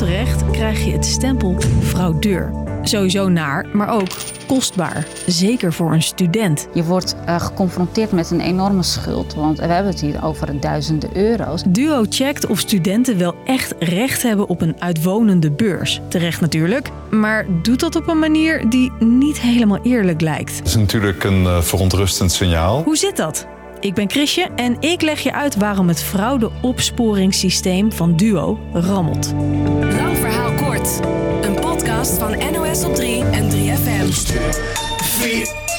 onterecht krijg je het stempel fraudeur. Sowieso naar, maar ook kostbaar. Zeker voor een student. Je wordt uh, geconfronteerd met een enorme schuld, want we hebben het hier over duizenden euro's. Duo checkt of studenten wel echt recht hebben op een uitwonende beurs. Terecht natuurlijk, maar doet dat op een manier die niet helemaal eerlijk lijkt. Het is natuurlijk een uh, verontrustend signaal. Hoe zit dat? Ik ben Chrisje en ik leg je uit waarom het fraudeopsporingssysteem van Duo rammelt. Lang verhaal kort. Een podcast van NOS op 3 en 3FM.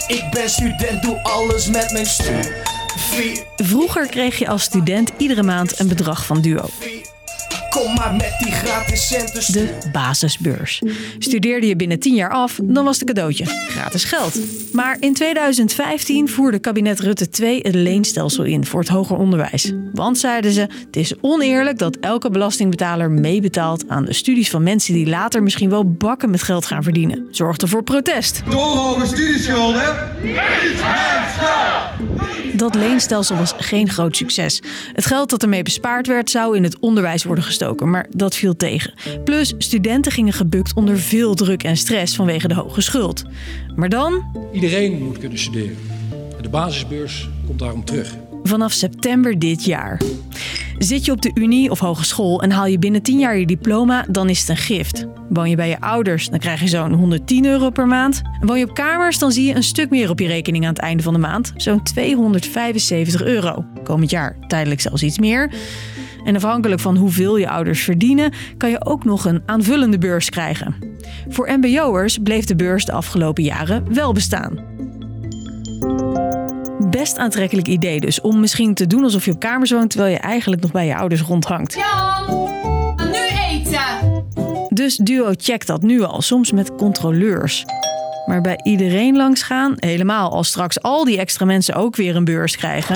Ik ben student, doe alles met mijn studie. Vroeger kreeg je als student iedere maand een bedrag van Duo. Kom maar met die gratis centen. De basisbeurs. Studeerde je binnen 10 jaar af, dan was het cadeautje. Gratis geld. Maar in 2015 voerde kabinet Rutte 2 het leenstelsel in voor het hoger onderwijs. Want zeiden ze, het is oneerlijk dat elke belastingbetaler meebetaalt aan de studies van mensen die later misschien wel bakken met geld gaan verdienen. Zorgde voor protest. Door hoge studieschulden. Dat leenstelsel was geen groot succes. Het geld dat ermee bespaard werd zou in het onderwijs worden gestoken, maar dat viel tegen. Plus, studenten gingen gebukt onder veel druk en stress vanwege de hoge schuld. Maar dan. Iedereen moet kunnen studeren. De basisbeurs komt daarom terug. Vanaf september dit jaar. Zit je op de unie of hogeschool en haal je binnen 10 jaar je diploma, dan is het een gift. Woon je bij je ouders, dan krijg je zo'n 110 euro per maand. En woon je op kamers, dan zie je een stuk meer op je rekening aan het einde van de maand. Zo'n 275 euro. Komend jaar tijdelijk zelfs iets meer. En afhankelijk van hoeveel je ouders verdienen, kan je ook nog een aanvullende beurs krijgen. Voor MBO'ers bleef de beurs de afgelopen jaren wel bestaan. Best aantrekkelijk idee dus, om misschien te doen alsof je op kamers woont terwijl je eigenlijk nog bij je ouders rondhangt. Jan, nu eten! Dus Duo checkt dat nu al, soms met controleurs. Maar bij iedereen langs gaan, helemaal als straks al die extra mensen ook weer een beurs krijgen.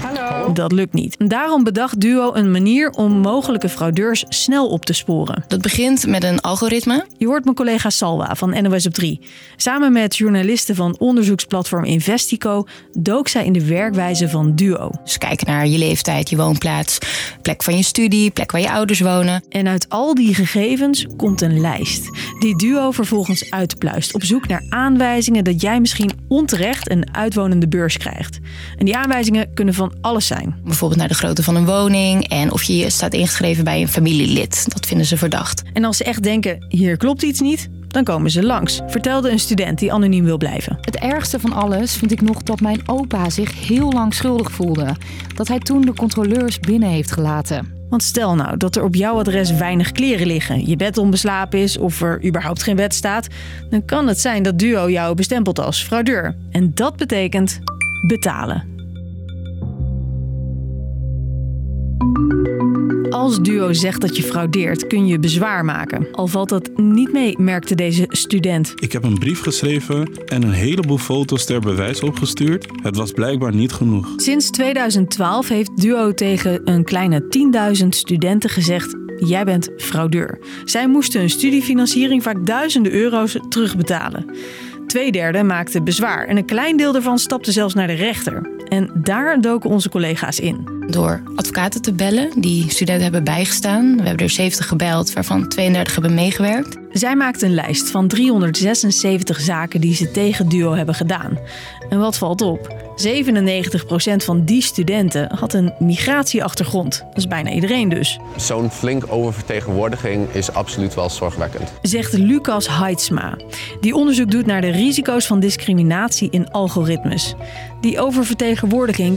Hallo. Dat lukt niet. Daarom bedacht Duo een manier om mogelijke fraudeurs snel op te sporen. Dat begint met een algoritme. Je hoort mijn collega Salwa van NOS op 3. Samen met journalisten van onderzoeksplatform Investico dook zij in de werkwijze van Duo. Dus kijken naar je leeftijd, je woonplaats, plek van je studie, plek waar je ouders wonen. En uit al die gegevens komt een lijst die Duo vervolgens uitpluist op zoek naar aanwijzingen dat jij misschien onterecht een uitwonende beurs krijgt. En die aanwijzingen kunnen van alles zijn. Bijvoorbeeld naar de grootte van een woning en of je staat ingeschreven bij een familielid. Dat vinden ze verdacht. En als ze echt denken, hier klopt iets niet, dan komen ze langs, vertelde een student die anoniem wil blijven. Het ergste van alles vind ik nog dat mijn opa zich heel lang schuldig voelde. Dat hij toen de controleurs binnen heeft gelaten. Want stel nou dat er op jouw adres weinig kleren liggen, je bed onbeslapen is of er überhaupt geen wet staat, dan kan het zijn dat Duo jou bestempelt als fraudeur. En dat betekent betalen. Als Duo zegt dat je fraudeert, kun je bezwaar maken. Al valt dat niet mee, merkte deze student. Ik heb een brief geschreven en een heleboel foto's ter bewijs opgestuurd. Het was blijkbaar niet genoeg. Sinds 2012 heeft Duo tegen een kleine 10.000 studenten gezegd: Jij bent fraudeur. Zij moesten hun studiefinanciering vaak duizenden euro's terugbetalen. Tweederde maakte bezwaar en een klein deel daarvan stapte zelfs naar de rechter. En daar doken onze collega's in. Door advocaten te bellen die studenten hebben bijgestaan. We hebben er 70 gebeld, waarvan 32 hebben meegewerkt. Zij maakte een lijst van 376 zaken die ze tegen Duo hebben gedaan. En wat valt op? 97% van die studenten had een migratieachtergrond. Dat is bijna iedereen dus. Zo'n flink oververtegenwoordiging is absoluut wel zorgwekkend. Zegt Lucas Heidsma, die onderzoek doet naar de risico's van discriminatie in algoritmes. Die oververtegenwoordiging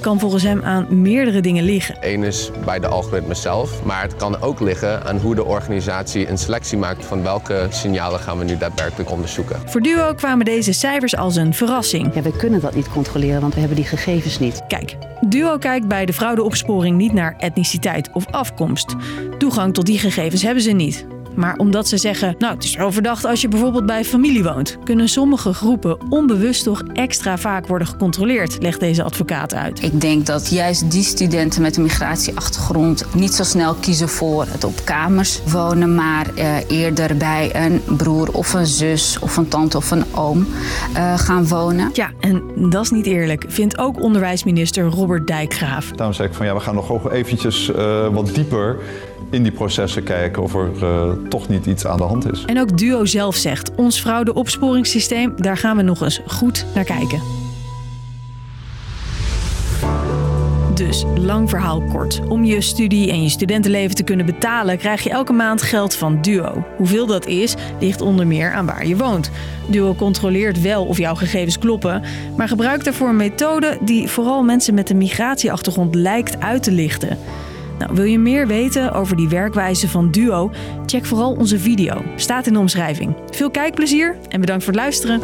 kan volgens hem aan meerdere dingen liggen. Eén is bij de algoritmes zelf, maar het kan ook liggen aan hoe de organisatie een selectie maakt van welke signalen gaan we nu daadwerkelijk onderzoeken. Voor Duo kwamen deze cijfers als een verrassing. Ja, we kunnen dat niet controleren, want we hebben die gegevens niet. Kijk, Duo kijkt bij de fraudeopsporing niet naar etniciteit of afkomst. Toegang tot die gegevens hebben ze niet. Maar omdat ze zeggen, nou het is wel verdacht als je bijvoorbeeld bij familie woont, kunnen sommige groepen onbewust toch extra vaak worden gecontroleerd, legt deze advocaat uit. Ik denk dat juist die studenten met een migratieachtergrond niet zo snel kiezen voor het op kamers wonen, maar uh, eerder bij een broer of een zus of een tante of een oom uh, gaan wonen. Ja, en dat is niet eerlijk, vindt ook onderwijsminister Robert Dijkgraaf. Daarom zeg ik van ja, we gaan nog eventjes uh, wat dieper in die processen kijken of er uh, toch niet iets aan de hand is. En ook Duo zelf zegt, ons fraudeopsporingssysteem, daar gaan we nog eens goed naar kijken. Dus, lang verhaal kort. Om je studie en je studentenleven te kunnen betalen, krijg je elke maand geld van Duo. Hoeveel dat is, ligt onder meer aan waar je woont. Duo controleert wel of jouw gegevens kloppen, maar gebruikt daarvoor een methode die vooral mensen met een migratieachtergrond lijkt uit te lichten. Nou, wil je meer weten over die werkwijze van Duo? Check vooral onze video. Staat in de omschrijving. Veel kijkplezier en bedankt voor het luisteren.